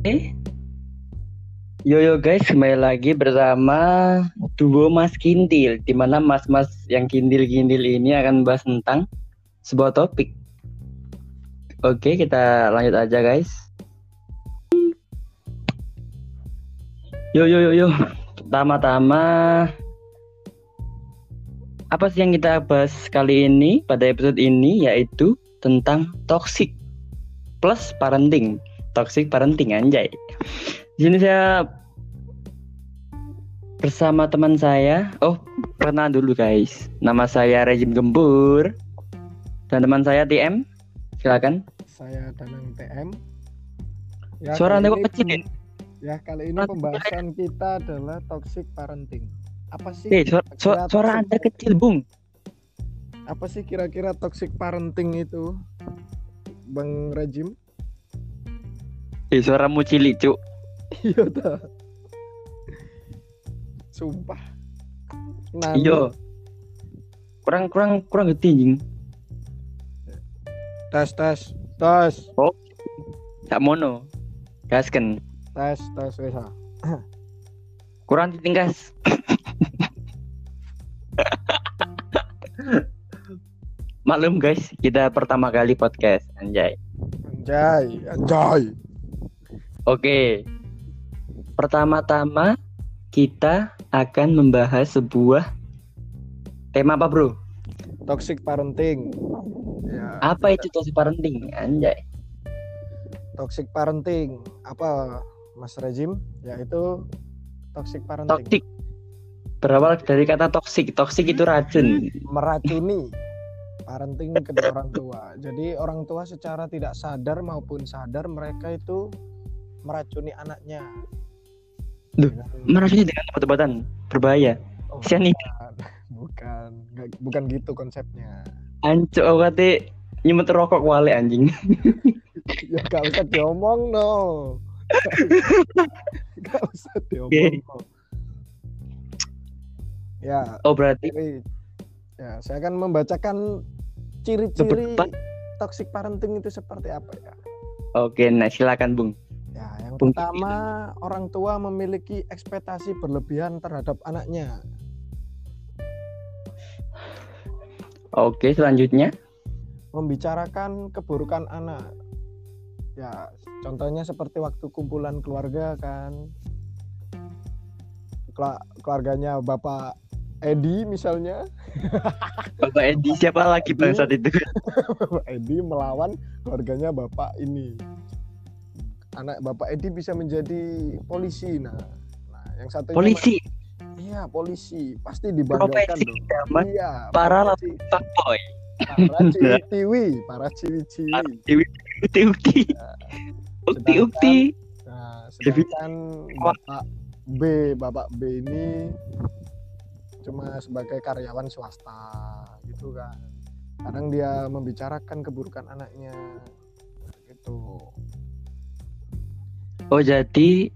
Eh, Yo yo guys, kembali lagi bersama duo Mas Kintil, di mana mas-mas yang kintil-kintil ini akan membahas tentang sebuah topik. Oke, kita lanjut aja guys. Yo yo yo yo, pertama-tama apa sih yang kita bahas kali ini pada episode ini yaitu tentang toxic plus parenting. Toxic parenting anjay. Di sini saya bersama teman saya. Oh, pernah dulu guys. Nama saya Rejim Gembur. Dan teman saya TM. Silakan. Saya Danang TM. Suara Anda kok kecil ya? Ya, kali ini pembahasan kita adalah toxic parenting. Apa sih? Eh, suara, suara, suara Anda kecil, Bung. Apa sih kira-kira toxic parenting itu? Bang Rejim? Eh, suaramu cilik, Cuk. Iya dah. Sumpah. Nah, Iya. Kurang kurang kurang gede anjing. tes tes tes Sak mono. Gasken. tes tes ah. Kurang ditingkas. Maklum guys, kita pertama kali podcast anjay. Anjay, anjay. Oke. Pertama-tama kita akan membahas sebuah tema apa, Bro? Toxic parenting. Ya, Apa itu toxic parenting? Anjay. toxic parenting apa Mas Rejim yaitu toxic parenting Toxic. Berawal dari kata toxic. Toxic itu racun. meracuni parenting kedua orang tua jadi orang tua secara tidak sadar maupun sadar mereka itu meracuni anaknya Duh, Meracuni dengan obat-obatan berbahaya. oh, Sianida. bukan bukan bukan gitu konsepnya Ancuk aku kate nyemet rokok wale anjing. ya gak usah diomong no gak usah diomong Oke. no. ya Oh, berarti ya saya akan membacakan ciri-ciri toxic parenting itu seperti apa ya. Oke, nah silakan, Bung. Ya, yang pertama orang tua memiliki ekspektasi berlebihan terhadap anaknya. Oke, selanjutnya. Membicarakan keburukan anak. Ya, contohnya seperti waktu kumpulan keluarga kan. Kela- keluarganya Bapak Edi misalnya, Bapak Edi siapa lagi bangsat itu? Bapak Edi melawan keluarganya Bapak ini. Anak Bapak Edi bisa menjadi polisi. Nah, nah yang satunya Polisi, Iya, polisi. Pasti dibanggakan profesi dong. Iya, para profesi. fuckboy. para ciwi-ciwi, para ciwi-ciwi. Ukti-ukti. Ukti-ukti. Nah, sedangkan Bapak B, Bapak B ini cuma sebagai karyawan swasta gitu kan. Kadang dia membicarakan keburukan anaknya gitu. Oh, jadi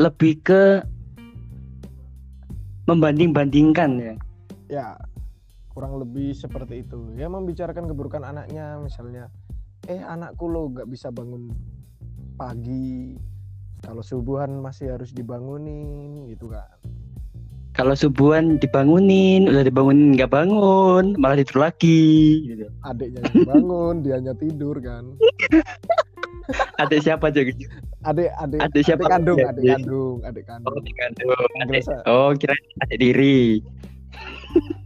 lebih ke membanding-bandingkan ya. Ya, kurang lebih seperti itu. Ya membicarakan keburukan anaknya misalnya, eh anakku lo nggak bisa bangun pagi, kalau subuhan masih harus dibangunin gitu kan. Kalau subuhan dibangunin, udah dibangunin nggak bangun, malah tidur lagi. Gitu. Adiknya yang bangun, dianya tidur kan. Ada siapa aja gitu? Adik, adik, Adik siapa? kandung, Ya, adik kandung, adik Oh, kandung. Panggil, Adik- sa- Oh, kira adik diri.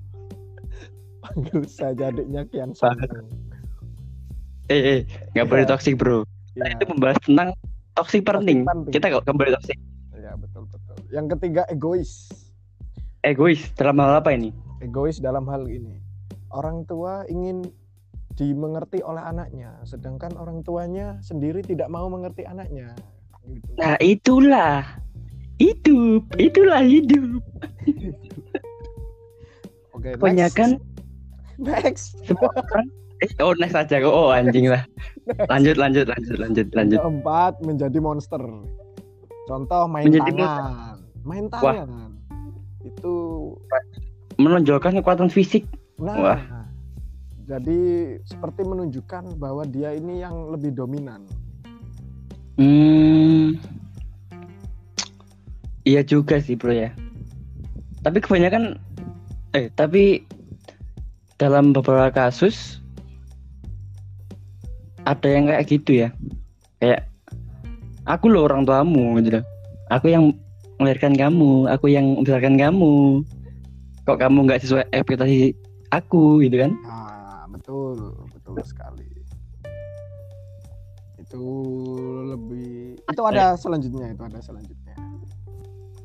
panggil saja adiknya Kian. Santang. Eh, eh, nggak boleh Iya. toxic bro. Ya, Itu membahas tentang toxic parenting. parenting. Kita nggak boleh toxic. ya betul betul. Yang ketiga egois. Egois dalam hal apa ini? egois dalam hal ini. Orang tua ingin dimengerti oleh anaknya, sedangkan orang tuanya sendiri tidak mau mengerti anaknya. Gitu. Nah, itulah hidup, itulah hidup. Oke, next. Kebanyakan next. semua orang eh, oh next aja kok. Oh anjing lah. Lanjut, lanjut, lanjut, lanjut, lanjut. Keempat menjadi monster. Contoh main Menjadi tangan. Main Wah. tangan. Itu Menonjolkan kekuatan fisik. nah Wah. Jadi seperti menunjukkan bahwa dia ini yang lebih dominan. Hmm. Iya juga sih bro ya. Tapi kebanyakan eh tapi dalam beberapa kasus ada yang kayak gitu ya. Kayak aku loh orang tuamu gitu loh. Aku yang melahirkan kamu, aku yang membesarkan kamu. Kok kamu nggak sesuai ekspektasi aku gitu kan? Nah, betul, betul sekali. Itu lebih itu ada selanjutnya, itu ada selanjutnya.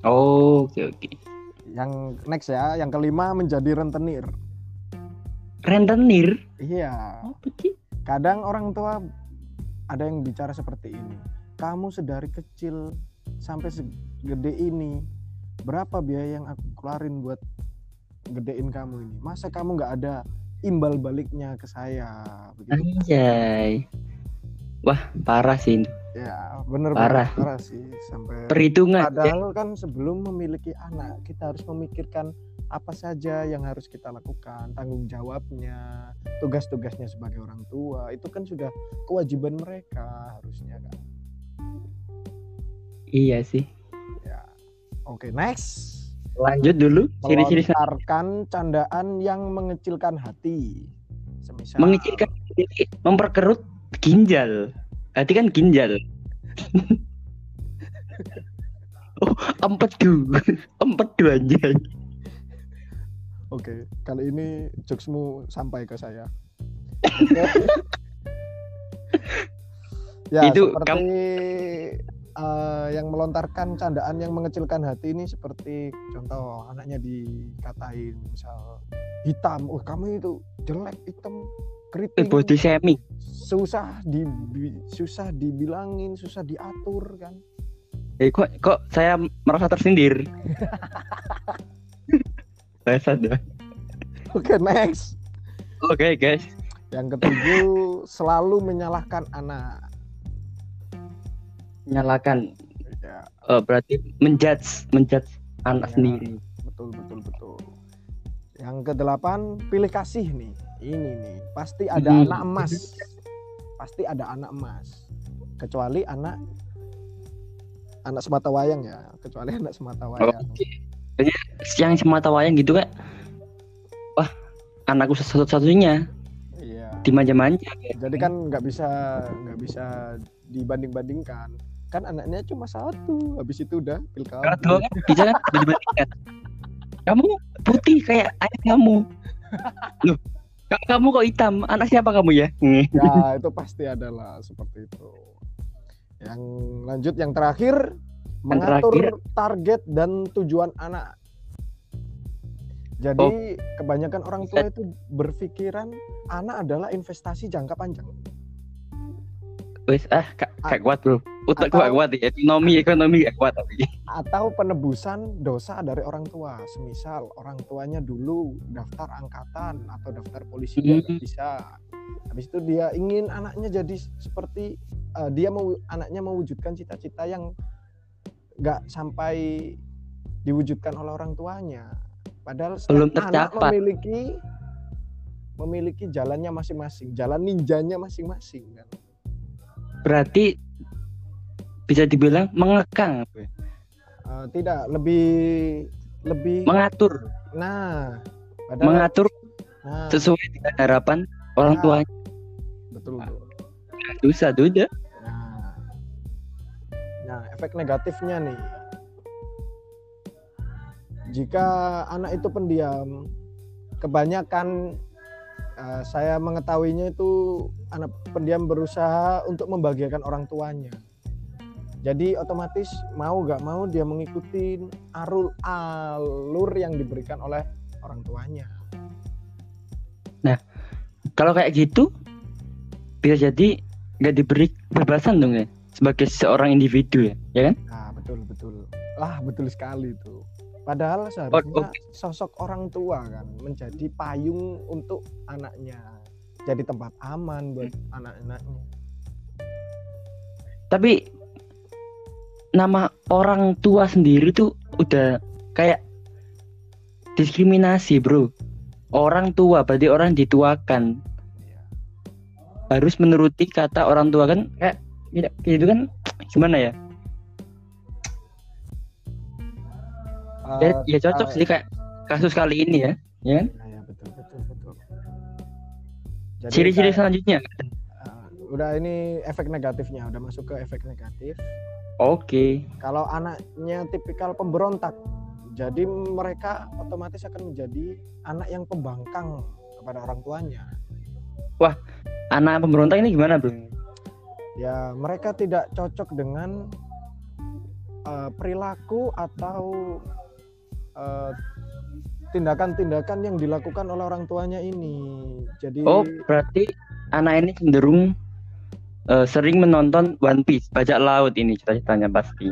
Oh, oke oke. Yang next ya, yang kelima menjadi rentenir. Rentenir? Iya. Kadang orang tua ada yang bicara seperti ini. Kamu sedari kecil sampai segede ini, berapa biaya yang aku keluarin buat gedein kamu ini? Masa kamu nggak ada imbal baliknya ke saya? Begitu. Anjay. Wah, parah sih. ini. Ya, bener Parah. parah sih sampai Perhitungan. ya. Padahal kan sebelum memiliki anak, kita harus memikirkan apa saja yang harus kita lakukan, tanggung jawabnya, tugas-tugasnya sebagai orang tua. Itu kan sudah kewajiban mereka harusnya kan. Iya sih. Ya. Oke, next. Lanjut dulu. Ciri-ciri Melontarkan candaan yang mengecilkan hati. Semisal mengecilkan diri, memperkerut ginjal. Hati kan ginjal. oh, empedu. empedu anjay. Oke, kali ini jokesmu sampai ke saya. Ya, Itu seperti eh, yang melontarkan candaan yang mengecilkan hati ini seperti contoh anaknya dikatain misal hitam, oh kamu itu jelek hitam keriting body shaming. susah di susah dibilangin susah diatur kan Eh, kok kok saya merasa tersindir. saya sadar. oke next Oke, guys. yang ketujuh selalu menyalahkan anak Nyalakan. ya Oh, berarti menjudge, menjudge anak Ya. sendiri. betul betul betul yang kedelapan pilih kasih nih ini nih pasti ada Hmm. anak emas pasti ada anak emas kecuali anak anak semata wayang ya kecuali anak semata wayang. Kayaknya Yang semata wayang gitu kan. Wah, anakku satu-satunya iya dimanja-manja. jadi kan nggak bisa nggak bisa dibanding-bandingkan kan anaknya cuma satu habis itu udah kan bisa kan. Kamu putih kayak ayah kamu. Loh, ka- kamu kok hitam? Anak siapa kamu ya? Hmm. ya itu pasti adalah seperti itu yang lanjut yang terakhir mengatur terakhir. target dan tujuan anak jadi Oh. kebanyakan orang tua itu berpikiran anak adalah investasi jangka panjang Wes ah kak kuat bro. Utak Atau- kuat ya. Ekonomi ekonomi gak kuat tapi. atau penebusan dosa dari orang tua semisal orang tuanya dulu daftar angkatan atau daftar polisi dia nggak Hmm. bisa habis itu dia ingin anaknya jadi seperti eh, dia mau anaknya mewujudkan cita-cita yang nggak sampai diwujudkan oleh orang tuanya padahal Belum anak memiliki memiliki jalannya masing-masing jalan ninjanya masing-masing kan Berarti bisa dibilang mengekang, apa? Eh, tidak lebih lebih mengatur, nah padahal mengatur nah, sesuai dengan harapan orang Nah. tuanya. betul. Susah tuh. Nah, nah efek negatifnya nih, jika anak itu pendiam, kebanyakan eh, saya mengetahuinya itu anak pendiam berusaha untuk membahagiakan orang tuanya. Jadi otomatis mau gak mau dia mengikuti arul alur yang diberikan oleh orang tuanya. Kalau kayak gitu bisa jadi nggak diberi kebebasan dong ya sebagai seorang individu ya, ya kan? Nah, betul betul. Lah, betul sekali itu. Padahal seharusnya oke. sosok orang tua kan menjadi payung untuk anaknya. Jadi tempat aman buat Hmm. anak-anaknya. Tapi nama orang tua sendiri tuh udah kayak diskriminasi, Bro. Orang tua berarti orang dituakan harus menuruti kata orang tua kan kayak gitu gitu kan gimana ya? Ya, Eh, ya cocok ah, sih kayak kasus kali ini ya, ya ya, ya, betul betul betul Ciri-ciri kayak- selanjutnya. Ah, udah ini efek negatifnya udah masuk ke efek negatif Oke. kalau anaknya tipikal pemberontak jadi mereka otomatis akan menjadi anak yang pembangkang kepada orang tuanya Anak pemberontak ini gimana, Bro? ya mereka tidak cocok dengan eh, perilaku atau eh, tindakan-tindakan yang dilakukan oleh orang tuanya ini jadi Oh, berarti anak ini cenderung eh, sering menonton One Piece, bajak laut ini cita-citanya pasti.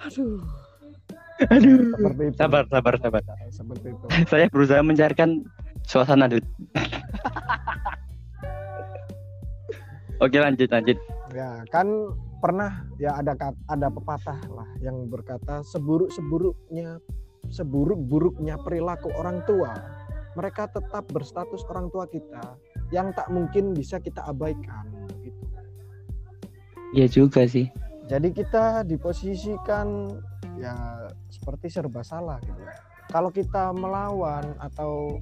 aduh Aduh. seperti itu Sabar, sabar, sabar. seperti itu Saya berusaha mencarikan suasana dulu. Oke, lanjut, lanjut. Ya, kan pernah ya ada ada pepatah lah yang berkata seburuk-seburuknya seburuk-buruknya perilaku orang tua, mereka tetap berstatus orang tua kita yang tak mungkin bisa kita abaikan gitu. Iya juga sih. Jadi kita diposisikan ya seperti serba salah gitu. Kalau kita melawan atau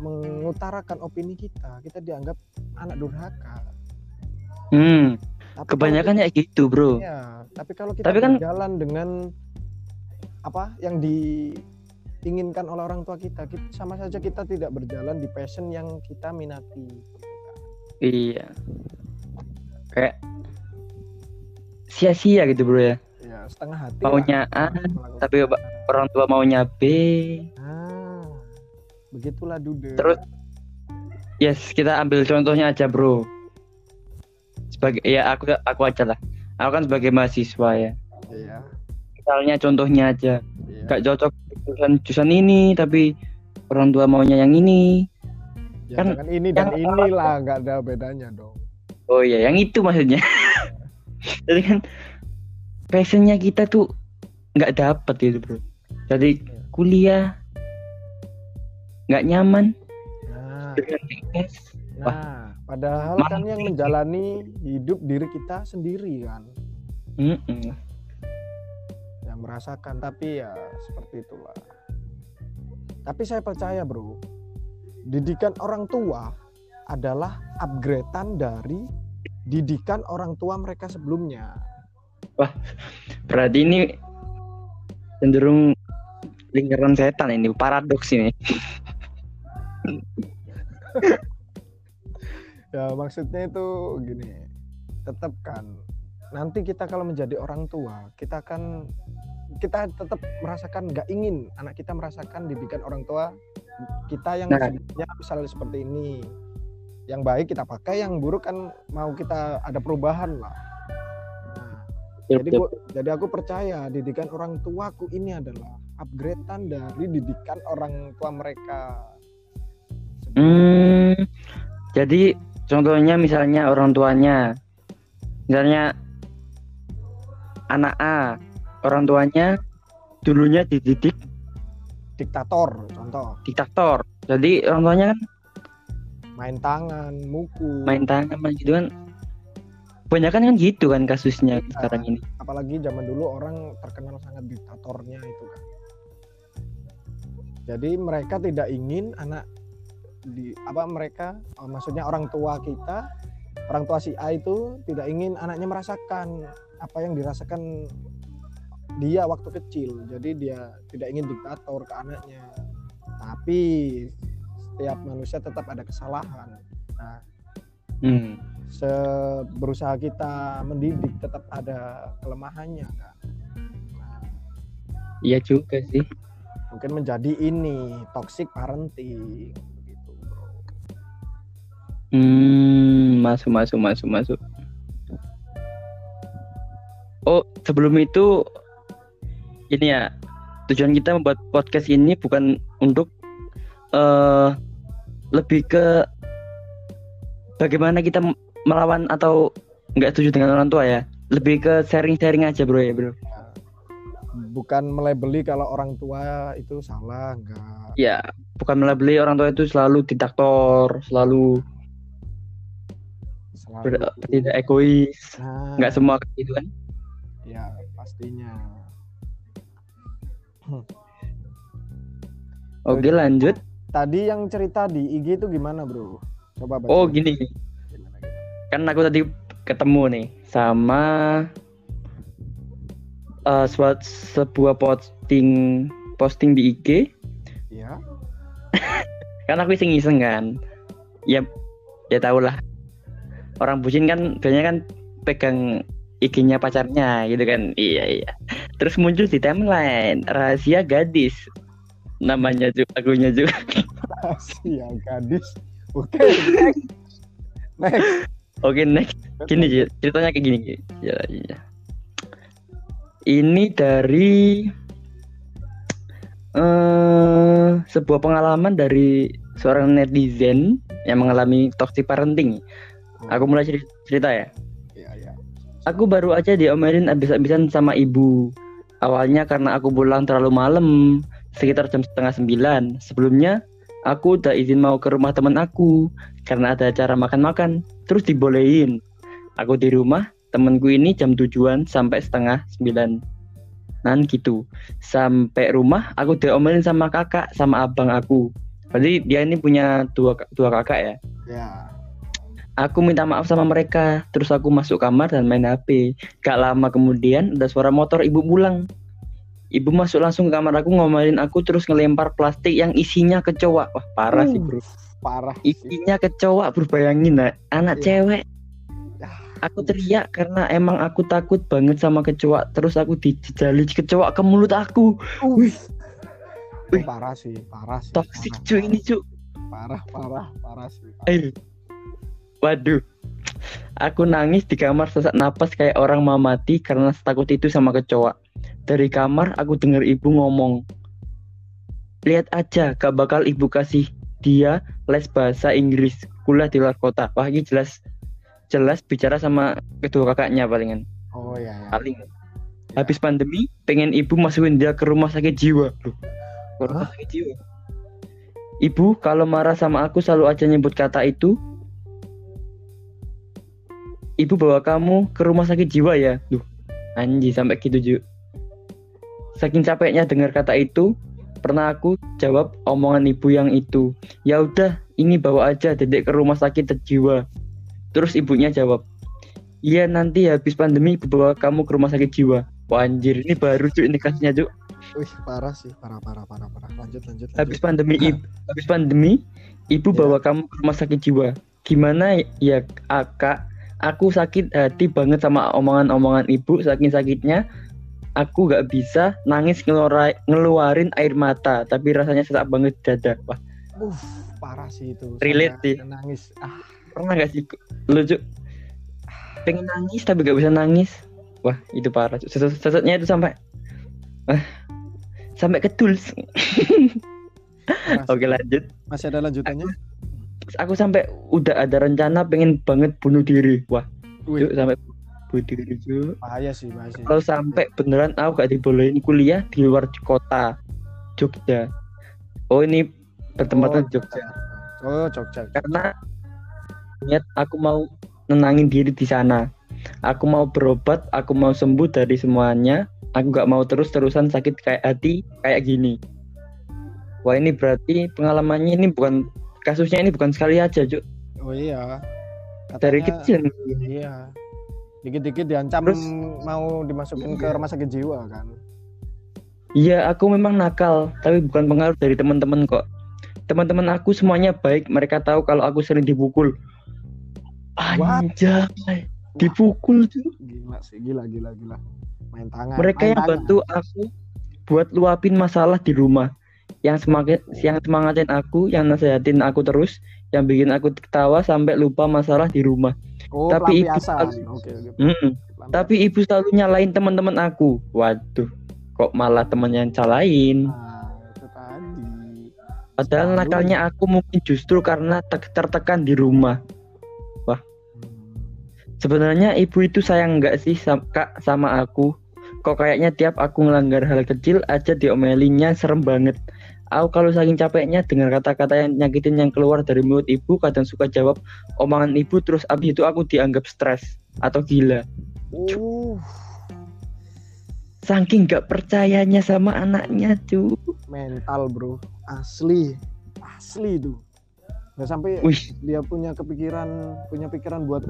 mengutarakan opini kita, kita dianggap anak durhaka. Hmm, Tapi kebanyakan ya gitu, Bro. Ya, tapi kalau kita Tapi kan- berjalan dengan apa yang diinginkan oleh orang tua kita, kita sama saja kita tidak berjalan di passion yang kita minati. Iya. Kayak sia-sia gitu, Bro ya. Ya, setengah hati. Maunya lah A, tapi orang tua maunya B. Ah, begitulah dude. Terus yes, kita ambil contohnya aja, Bro. Sebagai ya aku aku aja lah. Aku kan sebagai mahasiswa ya. Iya. Misalnya contohnya aja, iya. gak cocok jurusan jurusan ini tapi orang tua maunya yang ini. Ya, kan- jangan ini dan yang- inilah nggak ada bedanya dong. Oh iya, yang itu maksudnya. Jadi kan passionnya kita tuh nggak dapet gitu bro. Jadi kuliah nggak nyaman Nah, PS. nah, padahal Maaf. kan yang menjalani hidup diri kita sendiri kan. Mm-mm. yang merasakan. Tapi ya seperti itulah. Tapi saya percaya bro didikan orang tua adalah upgradean dari didikan orang tua mereka sebelumnya. Berarti ini cenderung lingkaran setan ini paradoks ini. ya maksudnya itu gini tetap kan nanti kita kalau menjadi orang tua kita akan kita tetap merasakan nggak ingin anak kita merasakan didikan orang tua kita yang Nah. misalnya seperti ini. Yang baik kita pakai yang buruk kan mau kita ada perubahan lah. Nah, jadi gua- jadi aku percaya didikan orang tuaku ini adalah upgradean dari didikan orang tua mereka. Hmm, jadi contohnya misalnya orang tuanya, misalnya anak A, orang tuanya dulunya dididik diktator contoh diktator. Jadi orang tuanya kan main tangan muku main tangan main gitu kan. Kebanyakan kan gitu kan kasusnya Iya. sekarang ini. apalagi zaman dulu orang terkenal sangat diktatornya itu kan jadi mereka tidak ingin anak di apa mereka eh, maksudnya orang tua kita orang tua si A itu tidak ingin anaknya merasakan apa yang dirasakan dia waktu kecil jadi dia tidak ingin diktator ke anaknya tapi setiap manusia tetap ada kesalahan Hmm. se- berusaha kita mendidik tetap ada kelemahannya kan nah, Iya juga sih. mungkin menjadi ini toxic parenting begitu bro Hmm, masuk masuk masuk masuk. Oh, sebelum itu ini ya tujuan kita membuat podcast ini bukan untuk eh lebih ke bagaimana kita melawan atau nggak setuju dengan orang tua ya. Lebih ke sharing-sharing aja bro ya bro. bukan melebeli kalau orang tua itu salah enggak Ya, bukan melebeli orang tua itu selalu diktator, selalu Selalu. tidak egois Nah, nggak semua gitu kan Ya, pastinya. Oke lanjut Tadi yang cerita di IG itu gimana, Bro? Coba baca. oh gini Gimana, gimana? kan aku tadi ketemu nih sama eh, suat- sebuah posting posting di IG Iya. kan aku iseng-iseng kan ya ya tau lah orang bucin kan biasanya kan pegang IG-nya pacarnya gitu kan iya iya terus muncul di timeline rahasia gadis namanya juga lagunya juga Rahasia gadis. Oke, next. Next. oke next gini ceritanya kayak gini ya, iya. ini dari eh sebuah pengalaman dari seorang netizen yang mengalami toxic parenting aku mulai ceri- cerita ya. Aku baru aja diomelin abis-abisan sama ibu. Awalnya karena aku pulang terlalu malam, sekitar jam setengah sembilan. Sebelumnya, aku udah izin mau ke rumah teman aku karena ada acara makan-makan. Terus dibolehin. Aku di rumah, temenku ini jam tujuan sampai setengah sembilan. Nan gitu. Sampai rumah, aku diomelin sama kakak, sama abang aku. Berarti dia ini punya dua dua kakak ya. Ya. Aku minta maaf sama mereka, terus aku masuk kamar dan main HP. Gak lama kemudian ada suara motor ibu pulang. Ibu masuk langsung ke kamar aku ngomelin aku terus ngelempar plastik yang isinya kecoa. Wah parah sih bro. Parah. sih. Isinya kecoa bro bayangin nah. anak Iya. cewek. Aku teriak karena emang aku takut banget sama kecoa. Terus aku dijejali kecoa ke mulut aku. Wih. Wih. Parah sih, parah sih. Toxic cuy ini cuy. Parah, parah, parah sih. parah. Ayo. Waduh. Aku nangis di kamar sesak napas kayak orang mau mati karena takut itu sama kecoa. Dari kamar aku dengar ibu ngomong. Lihat aja, gak bakal ibu kasih dia les bahasa Inggris kuliah di luar kota. Wah ini jelas jelas bicara sama kedua kakaknya palingan. Oh iya, ya. Paling. Habis pandemi, pengen ibu masukin dia ke rumah sakit jiwa. Loh, ke rumah sakit jiwa. Ibu kalau marah sama aku selalu aja nyebut kata itu. Ibu bawa kamu ke rumah sakit jiwa ya. Duh, anji sampai gitu Ju. Saking capeknya dengar kata itu, pernah aku jawab omongan ibu yang itu. Ya udah, ini bawa aja dedek ke rumah sakit jiwa. Terus ibunya jawab, Iya nanti habis pandemi ibu bawa kamu ke rumah sakit jiwa. Wah anjir ini baru cuy ini kasusnya Cuk. Wih, parah sih, parah, parah, parah, parah. Lanjut, lanjut, lanjut. Habis pandemi ibu, habis pandemi ibu Ya. bawa kamu ke rumah sakit jiwa. Gimana ya Kak? Aku sakit hati banget sama omongan-omongan ibu saking sakitnya aku gak bisa nangis ngeluarin, ngeluarin air mata tapi rasanya sesak banget dada. Wah, Uff, parah sih itu. Relate sih. Nangis. Ah, pernah gak sih lu Cuk? Pengen nangis tapi gak bisa nangis. Wah, itu parah. Sesatnya itu sampai ah, sampai ketul. Oke lanjut. Masih ada lanjutannya? Aku sampai udah ada rencana pengen banget bunuh diri. Wah, Cuk, sampai bunuh diri Cuk. bahaya sih, bahaya sih. Kalau sampai beneran aku gak dibolehin kuliah di luar kota Jogja. Oh ini bertempatan Oh, Jogja. Oh, Jogja. Karena niat aku mau nenangin diri di sana. Aku mau berobat, aku mau sembuh dari semuanya. Aku gak mau terus-terusan sakit kayak hati kayak gini. Wah ini berarti pengalamannya ini bukan kasusnya ini bukan sekali aja, Cuk. Oh iya. Dari Katanya- kecil. Iya. Dikit-dikit diancam Terus- mau dimasukin ke Iya. rumah sakit jiwa kan. Iya, aku memang nakal, tapi bukan pengaruh dari teman-teman kok. Teman-teman aku semuanya baik, mereka tahu kalau aku sering dipukul. What? Anjay, dipukul tuh. Gila sih, gila gila gila. Main tangan. Mereka main yang tangan. bantu aku buat luapin masalah di rumah. Yang semangat, yang semangatin aku, yang nasehatin aku terus, yang bikin aku ketawa sampai lupa masalah di rumah. Oh, tapi harus- Oke, oke. Mm-mm. pelampiasan. Tapi ibu selalu nyalain teman-teman aku. Waduh, kok malah teman yang salahin. Nah, itu tadi. Padahal Selalu. nakalnya aku mungkin justru karena te- tertekan di rumah. Hmm. Sebenarnya ibu itu sayang nggak sih sam- kak sama aku? Kok kayaknya tiap aku ngelanggar hal kecil aja diomelinnya serem banget. Aku kalau saking capeknya dengar kata-kata yang nyakitin yang keluar dari mulut ibu, kadang suka jawab omongan ibu, terus abis itu aku dianggap stres atau gila. Uh, Saking gak percayanya sama anaknya, cu. mental bro, asli, asli tuh. Nggak sampai Wih, dia punya kepikiran, punya pikiran buat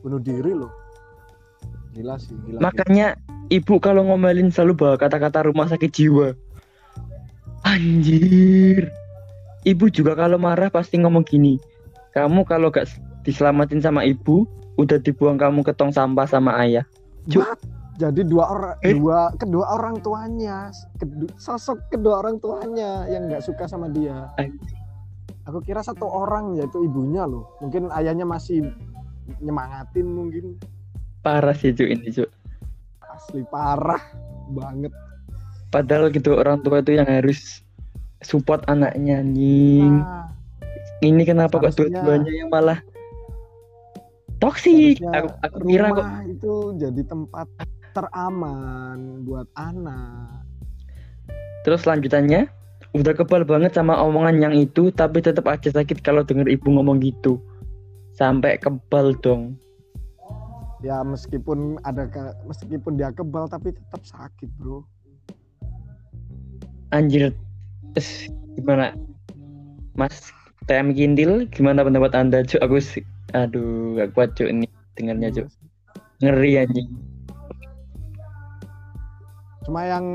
bunuh diri loh. Gila sih, gila. makanya ibu kalau ngomelin selalu bawa kata-kata rumah sakit jiwa. Anjir. Ibu juga kalau marah pasti ngomong gini. Kamu kalau gak diselamatin sama ibu, udah dibuang kamu ke tong sampah sama ayah. Cuk. Jadi dua orang, Eh? dua kedua orang tuanya, kedu- sosok kedua orang tuanya yang nggak suka sama dia. Aku kira satu orang yaitu ibunya loh. Mungkin ayahnya masih nyemangatin mungkin. Parah sih cu ini cu. Asli parah banget. Padahal gitu orang tua itu yang harus support anaknya anjing. Nah, Ini kenapa kok dua-duanya yang malah toksik? Aku, aku kira kok itu jadi tempat teraman buat anak. Terus lanjutannya, udah kebal banget sama omongan yang itu, tapi tetap aja sakit kalau denger ibu ngomong gitu. Sampai kebal dong. Ya meskipun ada ke, meskipun dia kebal tapi tetap sakit bro. Anjir, Terus gimana? Mas TM Kindil, gimana pendapat anda Cuk? Aku sih, aduh gak kuat Cuk ini dengarnya Cuk. Ngeri anjing. Cuma yang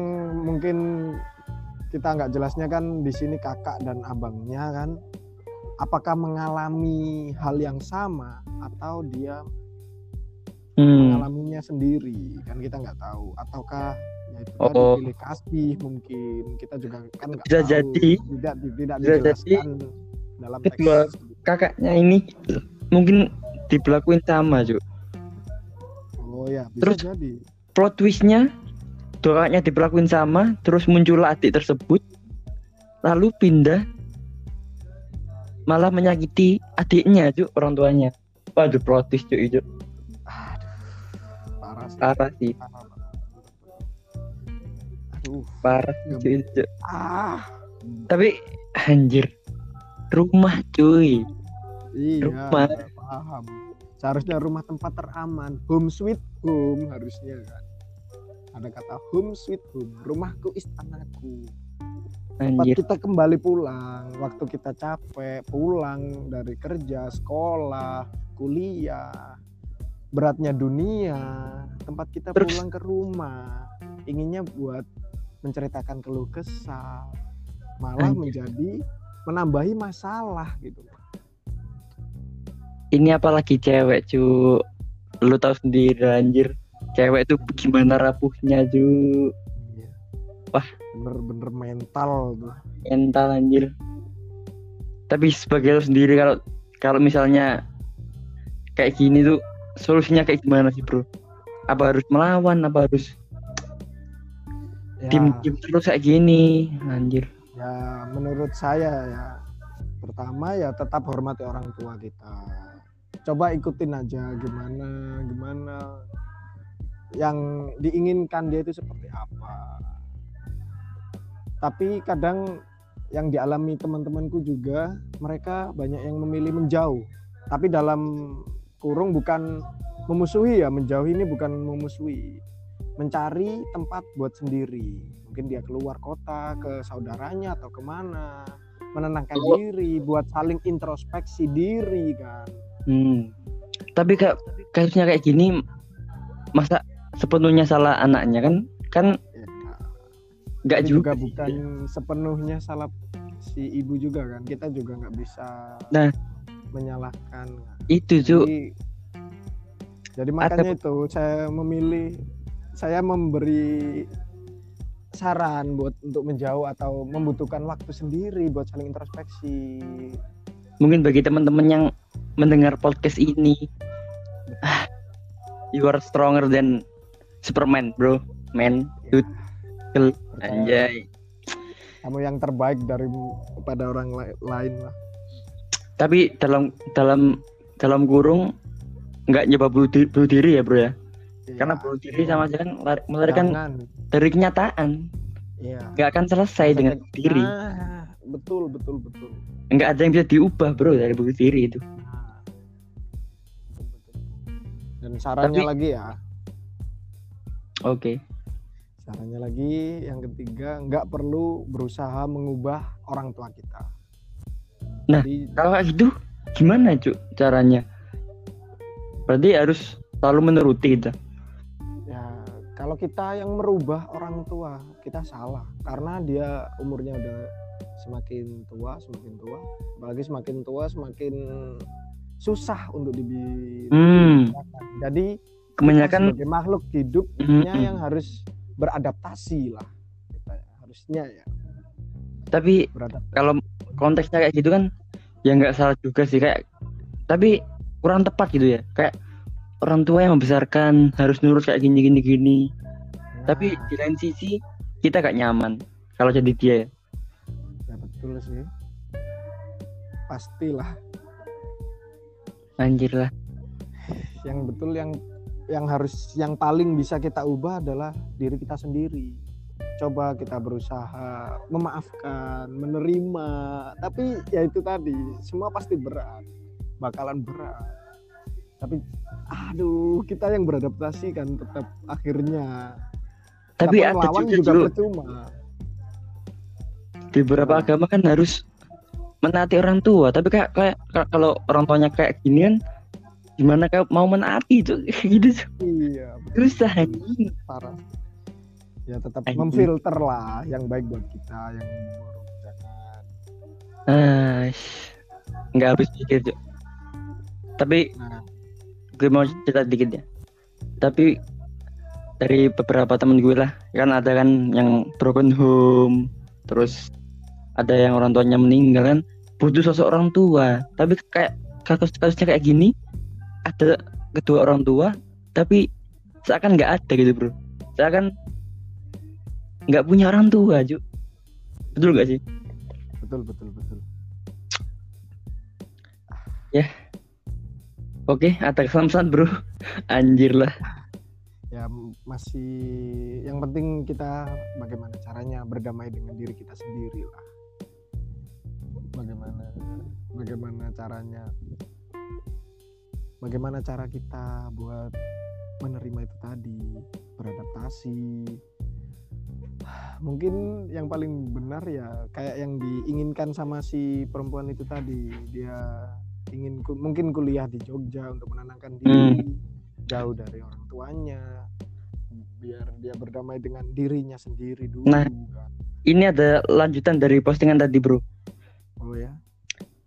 mungkin kita nggak jelasnya kan di sini kakak dan abangnya kan, apakah mengalami hal yang sama atau dia Hmm, mengalaminya sendiri kan kita nggak tahu ataukah ya itu Oh. tadi pilih kasih mungkin kita juga kan nggak Bisa tahu. jadi. tidak tidak Bisa dijelaskan dalam Kedua- kakaknya ini mungkin diberlakuin sama Cuk. oh ya bisa Terus- jadi plot twistnya kakaknya diperlakuin sama terus muncul adik tersebut lalu pindah malah menyakiti adiknya cuk orang tuanya waduh plot twist cuk itu parah sih parah sih parah. Aduh parah Cuk. ah. Tapi anjir. Rumah cuy. Iya Rumah. paham. Seharusnya rumah tempat teraman. Home sweet home harusnya kan? Ada kata home sweet home. Rumahku istanaku. Tempat anjir. kita kembali pulang. Waktu kita capek pulang dari kerja sekolah kuliah. Beratnya dunia. Tempat kita Terus- pulang ke rumah. Inginnya buat menceritakan keluh kesah malah Anjir. menjadi menambahi masalah gitu. Ini apalagi cewek cuk lu tahu sendiri anjir. Cewek tuh gimana rapuhnya cuk Wah. bener-bener mental tuh. Mental anjir. Tapi sebagai lo sendiri kalau kalau misalnya kayak gini tuh solusinya kayak gimana sih bro? Apa harus melawan apa harus ya, tim tim terus kayak gini anjir. Ya menurut saya ya pertama ya tetap hormati orang tua kita. Coba ikutin aja gimana gimana yang diinginkan dia itu seperti apa. Tapi kadang yang dialami teman-temanku juga mereka banyak yang memilih menjauh. Tapi dalam kurung bukan memusuhi ya menjauh ini bukan memusuhi mencari tempat buat sendiri. Mungkin dia keluar kota ke saudaranya atau ke mana menenangkan Oh. diri buat saling introspeksi diri kan. Hmm. tapi kayak kasusnya kayak gini masa sepenuhnya salah anaknya kan? Kan ya, nggak tapi juga, juga bukan sepenuhnya salah si ibu juga kan? Kita juga nggak bisa Nah. menyalahkan itu tuh jadi, jadi makanya itu saya memilih saya memberi saran buat untuk menjauh atau membutuhkan waktu sendiri buat saling introspeksi. Mungkin bagi teman-teman yang mendengar podcast ini you are stronger than Superman bro. Man dude Percaya, anjay. Kamu yang terbaik dari pada orang lai- lain lah. Tapi dalam dalam dalam kurung nggak nyoba bunuh diri ya bro ya karena Iya, bunuh diri iya. sama aja kan lari- melarikan Jangan. dari kenyataan. Iya. nggak akan selesai dengan Sakit- diri Ah, betul betul betul. Nggak ada yang bisa diubah bro dari bukti diri itu. Nah, dan sarannya Tapi- lagi ya. Oke. Sarannya lagi yang ketiga nggak perlu berusaha mengubah orang tua kita. Nah, Jadi, kalau gitu gimana cuk caranya? Berarti harus selalu menuruti ya kalau kita yang merubah orang tua kita salah. Karena dia umurnya udah semakin tua semakin tua. Apalagi semakin tua semakin susah untuk dibi hmm. jadi kebanyakan sebagai makhluk hidupnya Mm-mm. yang harus beradaptasi lah. Kita ya. harusnya ya. Tapi beradaptasi kalau konteksnya kayak gitu kan ya nggak salah juga sih. Kayak tapi kurang tepat gitu ya. Kayak orang tua yang membesarkan harus nurut kayak gini gini. Gini tapi Nah, di lain sisi kita gak nyaman kalau jadi dia. Ya ya betul sih. Pastilah. Anjir lah. Yang betul yang yang harus yang paling bisa kita ubah adalah diri kita sendiri. Coba kita berusaha memaafkan menerima. Tapi ya itu tadi semua pasti berat. Bakalan berat. Tapi aduh kita yang beradaptasi kan tetap akhirnya. Tapi ada melawan juga, juga percuma. Di beberapa Nah. agama kan harus menaati orang tua. Tapi kayak kayak ka- kalau orang tuanya kayak gini kan gimana kayak mau menaati itu gitu iya susah parah. Ya tetap Anjing. memfilter lah yang baik buat kita yang buruk jangan. Ah nggak habis pikir Cuk. tapi nah gue mau cerita dikit ya. Tapi dari beberapa temen gue lah kan ada kan yang broken home terus ada yang orang tuanya meninggal kan butuh sosok orang tua. Tapi kayak kasus kasusnya kayak gini ada kedua orang tua tapi seakan nggak ada gitu bro. Seakan nggak punya orang tua Ju. betul gak sih? Betul betul betul oke ada kesan bro. Anjir lah. Ya masih yang penting kita bagaimana caranya berdamai dengan diri kita sendiri lah. Bagaimana bagaimana caranya bagaimana cara kita buat menerima itu tadi beradaptasi. Mungkin yang paling benar ya kayak yang diinginkan sama si perempuan itu tadi dia ingin ku- mungkin kuliah di Jogja untuk menenangkan diri jauh dari orang tuanya biar dia berdamai dengan dirinya sendiri dulu Nah. kan. ini ada lanjutan dari postingan tadi bro. Oh ya?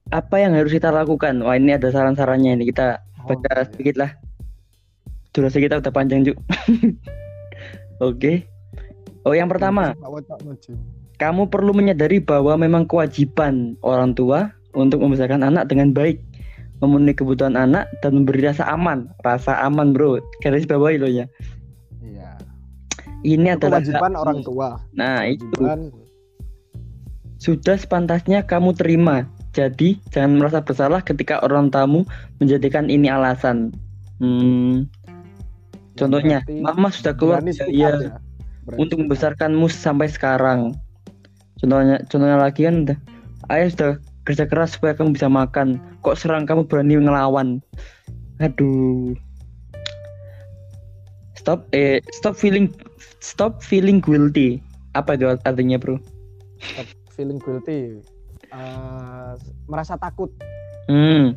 Apa yang harus kita lakukan? Wah ini ada saran-sarannya ini. Kita Oh, baca iya. sedikit lah. Durasi kita udah panjang juga oke. Oh yang pertama. Kamu perlu menyadari bahwa memang kewajiban orang tua untuk membesarkan anak dengan baik memenuhi kebutuhan anak dan memberi rasa aman. Rasa aman bro. Garis bawahi loh ya. Iya. Ini Itu adalah kewajiban orang tua. Nah itu. Sudah sepantasnya kamu terima. Jadi jangan merasa bersalah ketika orang tamu menjadikan ini alasan. Hmm, contohnya berarti mama sudah keluar ya. Berani untuk membesarkanmu sampai sekarang. Contohnya, contohnya lagi kan, ayah sudah kerja keras supaya kamu bisa makan. Kok serang kamu berani ngelawan? Aduh. Stop, eh, stop feeling, stop feeling guilty. Apa itu artinya, bro? Stop feeling guilty Eh, merasa takut Hmm.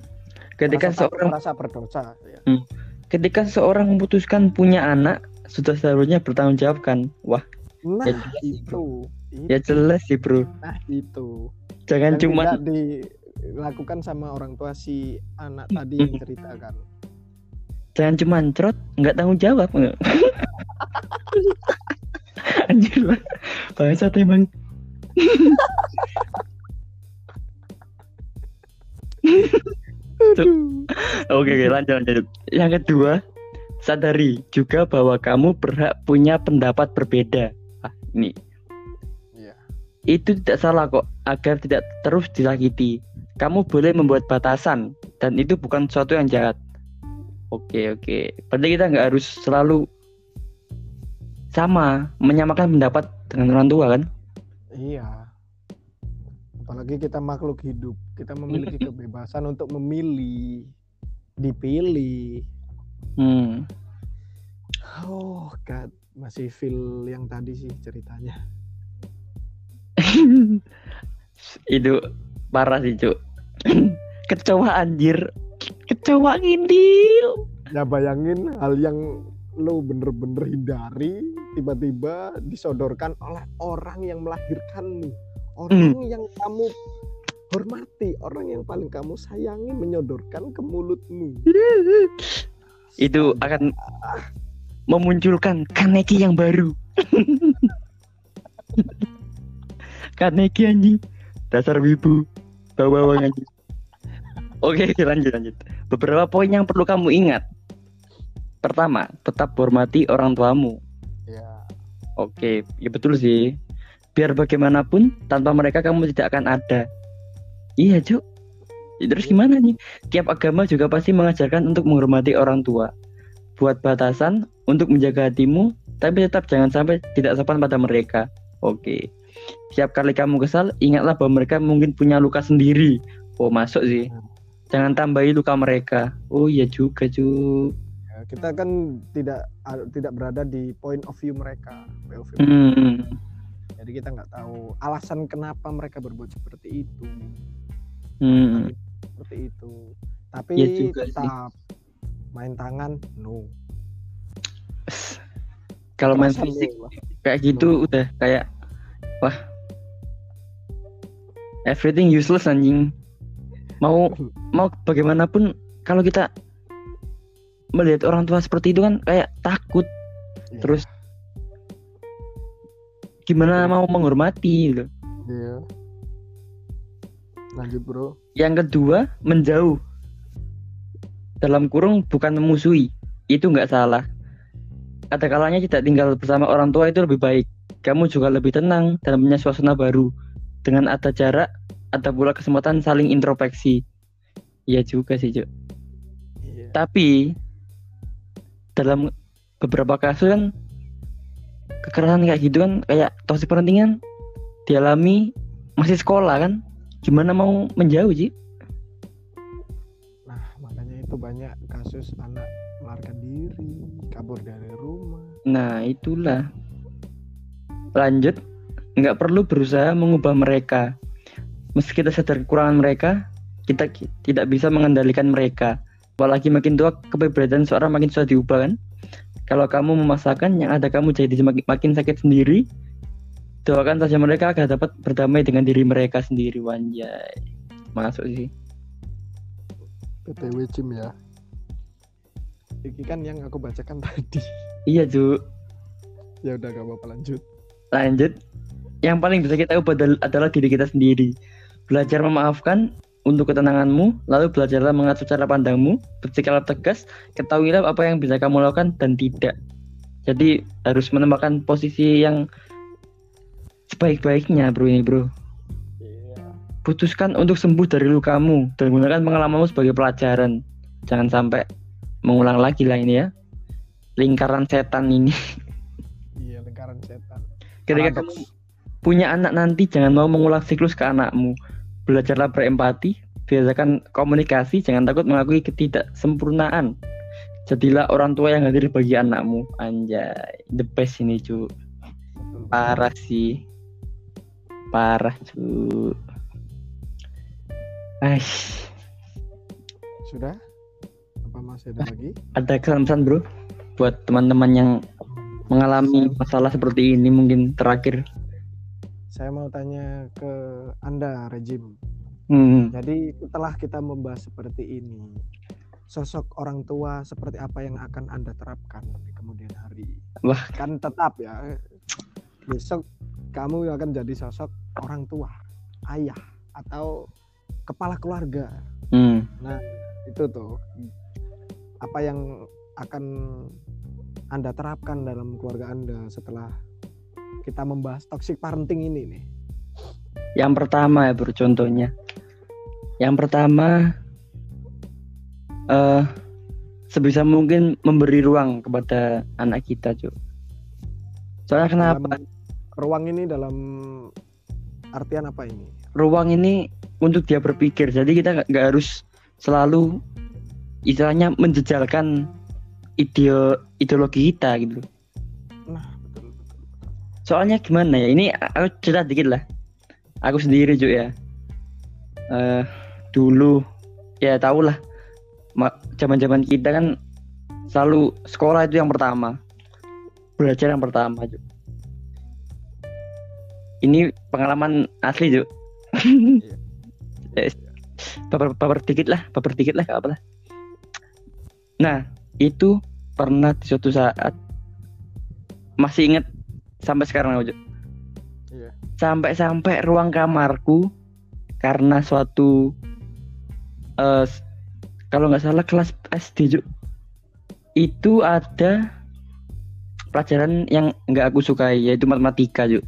Ketika merasa takut, seorang, merasa berdosa ya. ketika seorang memutuskan punya anak, sudah seharusnya bertanggung jawab kan? Wah, nah Ya jelas sih, itu ya jelas sih, bro. nah itu Jangan yang cuma tidak dilakukan sama orang tua si anak tadi yang ceritakan jangan cuma cerot nggak tanggung jawab. Anjir lah bangsat emang. Oke oke lanjut lanjut. Yang kedua sadari juga bahwa kamu berhak punya pendapat berbeda. Ah, ini. Itu tidak salah kok agar tidak terus disakiti kamu boleh membuat batasan dan itu bukan sesuatu yang jahat. Oke oke. Berarti kita nggak harus selalu sama menyamakan pendapat dengan orang tua kan? Iya. Apalagi kita makhluk hidup. Kita memiliki kebebasan untuk memilih dipilih. Hmm. oh god. Masih feel yang tadi sih ceritanya itu parah sih cuk. Kecoa anjir. Kecoa ngindil ya bayangin hal yang lo bener-bener hindari tiba-tiba disodorkan oleh orang yang melahirkanmu. Orang yang kamu hormati orang yang paling kamu sayangi menyodorkan ke mulutmu. Itu akan memunculkan kaneki yang baru kaneki anjing dasar wibu bawa bawang anjing oke lanjut lanjut beberapa poin yang perlu kamu ingat pertama tetap hormati orang tuamu ya Oke, ya betul sih. Biar bagaimanapun, tanpa mereka kamu tidak akan ada. Iya, Cuk. Ya, Terus gimana nih? Tiap agama juga pasti mengajarkan untuk menghormati orang tua. Buat batasan untuk menjaga hatimu, tapi tetap jangan sampai tidak sopan pada mereka. Oke. Setiap kali kamu kesal, ingatlah bahwa mereka mungkin punya luka sendiri. Oh, masuk sih. Jangan tambahi luka mereka. Oh, iya juga, Cuk. Ya, kita kan tidak a- tidak berada di point of view mereka POV. Hmm. jadi kita nggak tahu alasan kenapa mereka berbuat seperti itu Hmm. seperti itu tapi Ya juga sih. tetap main tangan no Kalau main fisik no kayak gitu udah kayak wah. Everything useless anjing. Mau mau bagaimanapun kalau kita melihat orang tua seperti itu kan kayak takut. Iya. terus gimana mau menghormati gitu. Iya. lanjut bro. Yang kedua menjauh. Dalam kurung bukan memusuhi. Itu nggak salah. Ada kalanya tidak tinggal bersama orang tua itu lebih baik kamu juga lebih tenang dan punya suasana baru. Dengan ada jarak ada pula kesempatan saling introspeksi. Iya juga sih Cuk. iya. Tapi dalam beberapa kasus kan kekerasan kayak gitu kan kayak toxic parenting kan dialami masih sekolah kan gimana mau menjauh sih nah makanya itu banyak kasus anak melarikan diri kabur dari rumah. Nah itulah Lanjut nggak perlu berusaha mengubah mereka. Meski kita sadar kekurangan mereka Kita ki- tidak bisa mengendalikan mereka. Apalagi makin tua kepribadian seorang makin susah diubah kan? Kalau kamu memaksakan yang ada kamu jadi semakin makin sakit sendiri. Doakan saja mereka agar dapat berdamai dengan diri mereka sendiri Wanjay Masuk sih. PTW Jim ya. Ini kan yang aku bacakan tadi. Iya Ju ya udah gak apa-apa lanjut Lanjut, yang paling bisa kita ubah adal- adalah diri kita sendiri. Belajar memaafkan untuk ketenanganmu, lalu belajarlah mengatur cara pandangmu, bersikap tegas, ketahuilah apa yang bisa kamu lakukan dan tidak. Jadi harus menempatkan posisi yang sebaik-baiknya bro ini bro. iya Putuskan untuk sembuh dari lukamu dan gunakan pengalamanmu sebagai pelajaran. Jangan sampai mengulang lagi lah ini ya. Lingkaran setan ini. iya lingkaran setan Ketika kamu punya anak nanti jangan mau mengulang siklus ke anakmu. Belajarlah berempati, biasakan komunikasi, jangan takut mengakui ketidaksempurnaan. Jadilah orang tua yang hadir bagi anakmu. Anjay, the best ini cu. Parah sih. Parah cu. Aish, sudah apa masih ada lagi ada kesan bro buat teman-teman yang mengalami masalah seperti ini mungkin terakhir. saya mau tanya ke anda rejim Hmm. jadi setelah kita membahas seperti ini sosok orang tua seperti apa yang akan anda terapkan di kemudian hari Wah. kan tetap ya besok kamu akan jadi sosok orang tua ayah atau kepala keluarga Hmm. itu tuh apa yang akan anda terapkan dalam keluarga anda setelah kita membahas toxic parenting ini nih Yang pertama ya bro contohnya. Yang pertama eh sebisa mungkin memberi ruang kepada anak kita, Cuk. Soalnya kenapa? Dalam ruang ini dalam artian apa ini ruang ini untuk dia berpikir jadi kita nggak harus selalu istilahnya menjejalkan ide ideologi kita gitu Nah, betul betul. soalnya gimana ya ini aku cerita dikit lah aku sendiri juga ya eh dulu ya tau lah zaman zaman kita kan selalu sekolah itu yang pertama belajar yang pertama Cuk. ini pengalaman asli Cuk. Eh, baper, baper dikit lah baper dikit lah apa lah nah itu pernah di suatu saat masih inget sampai sekarang Cuk. Iya. sampai-sampai ruang kamarku karena suatu s- kalau nggak salah kelas SD Cuk. itu ada pelajaran yang nggak aku sukai yaitu matematika Cuk.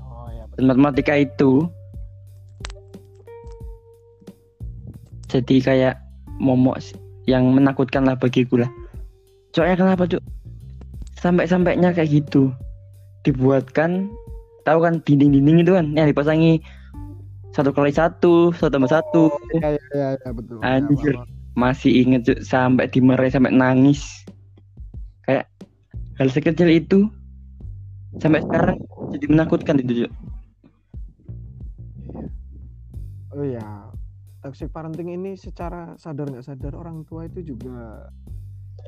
Oh ya betul. dan matematika itu jadi kayak momok yang menakutkan lah bagiku lah soalnya kenapa cuk sampai-sampainya kayak gitu dibuatkan tahu kan dinding-dinding itu kan yang dipasangi satu kali satu satu tambah satu Ya ya ya, ya, betul. Ya, Anjir. paham. masih inget Cuk, sampai dimarahin sampai nangis kayak hal sekecil itu sampai sekarang jadi menakutkan itu Cuk. Oh ya, toxic parenting ini secara sadar nggak sadar orang tua itu juga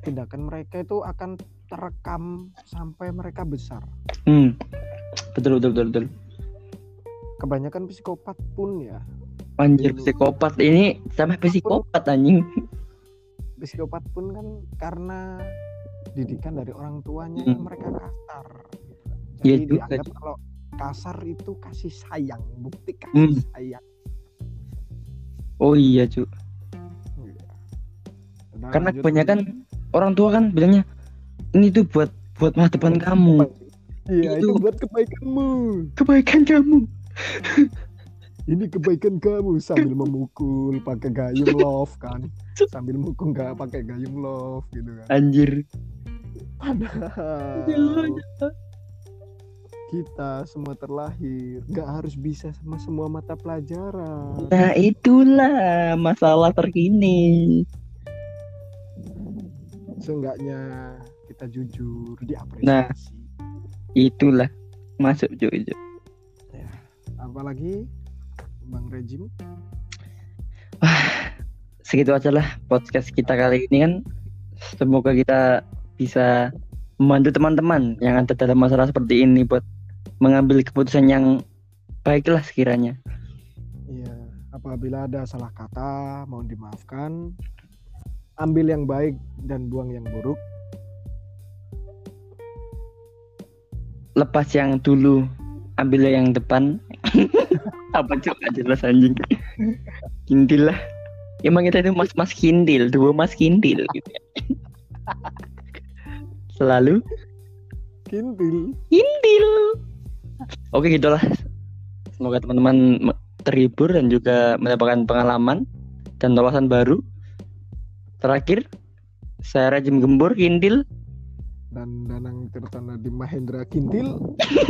tindakan mereka itu akan terekam sampai mereka besar. Hmm. Betul betul betul betul. Kebanyakan psikopat pun ya, Anjir Dulu. psikopat ini sampai psikopat anjing. psikopat pun kan karena didikan dari orang tuanya Hmm. yang mereka kasar. Iya Jadi juga, dianggap kalau kasar itu kasih sayang, bukti kasih Hmm. sayang. Oh iya cu. Iya. Udah, Karena kebanyakan orang tua kan bilangnya ini tuh buat buat masa depan kamu, Iya, itu itu- buat kebaikanmu. kebaikan kamu. Ini kebaikan kamu sambil memukul pakai gayung love kan. Sambil mukul nggak pakai gayung love gitu kan. Anjir. Padahal kita semua terlahir nggak harus bisa sama semua mata pelajaran. Nah itulah masalah terkini. Seenggaknya kita jujur, diapresiasi. Nah. Itulah masuk cu. cu. Apalagi Bang Rejim. Segitu aja lah podcast kita kali ini kan. Semoga kita bisa membantu teman-teman yang ada dalam masalah seperti ini buat mengambil keputusan yang baiklah sekiranya. Iya, apabila ada salah kata mohon dimaafkan. Ambil yang baik dan buang yang buruk. lepas yang dulu ambil yang depan apa Nggak jelas anjing kintil lah emang kita itu mas mas kintil dua mas kintil gitu selalu Kintil. kintil oke gitulah semoga teman-teman terhibur dan juga mendapatkan pengalaman dan wawasan baru. Terakhir saya Rajim Gembur kintil. Dan Danang Tirtana di Mahendra Kintil.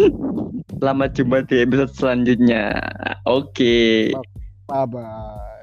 selamat jumpa di episode selanjutnya. Oke. Bye bye.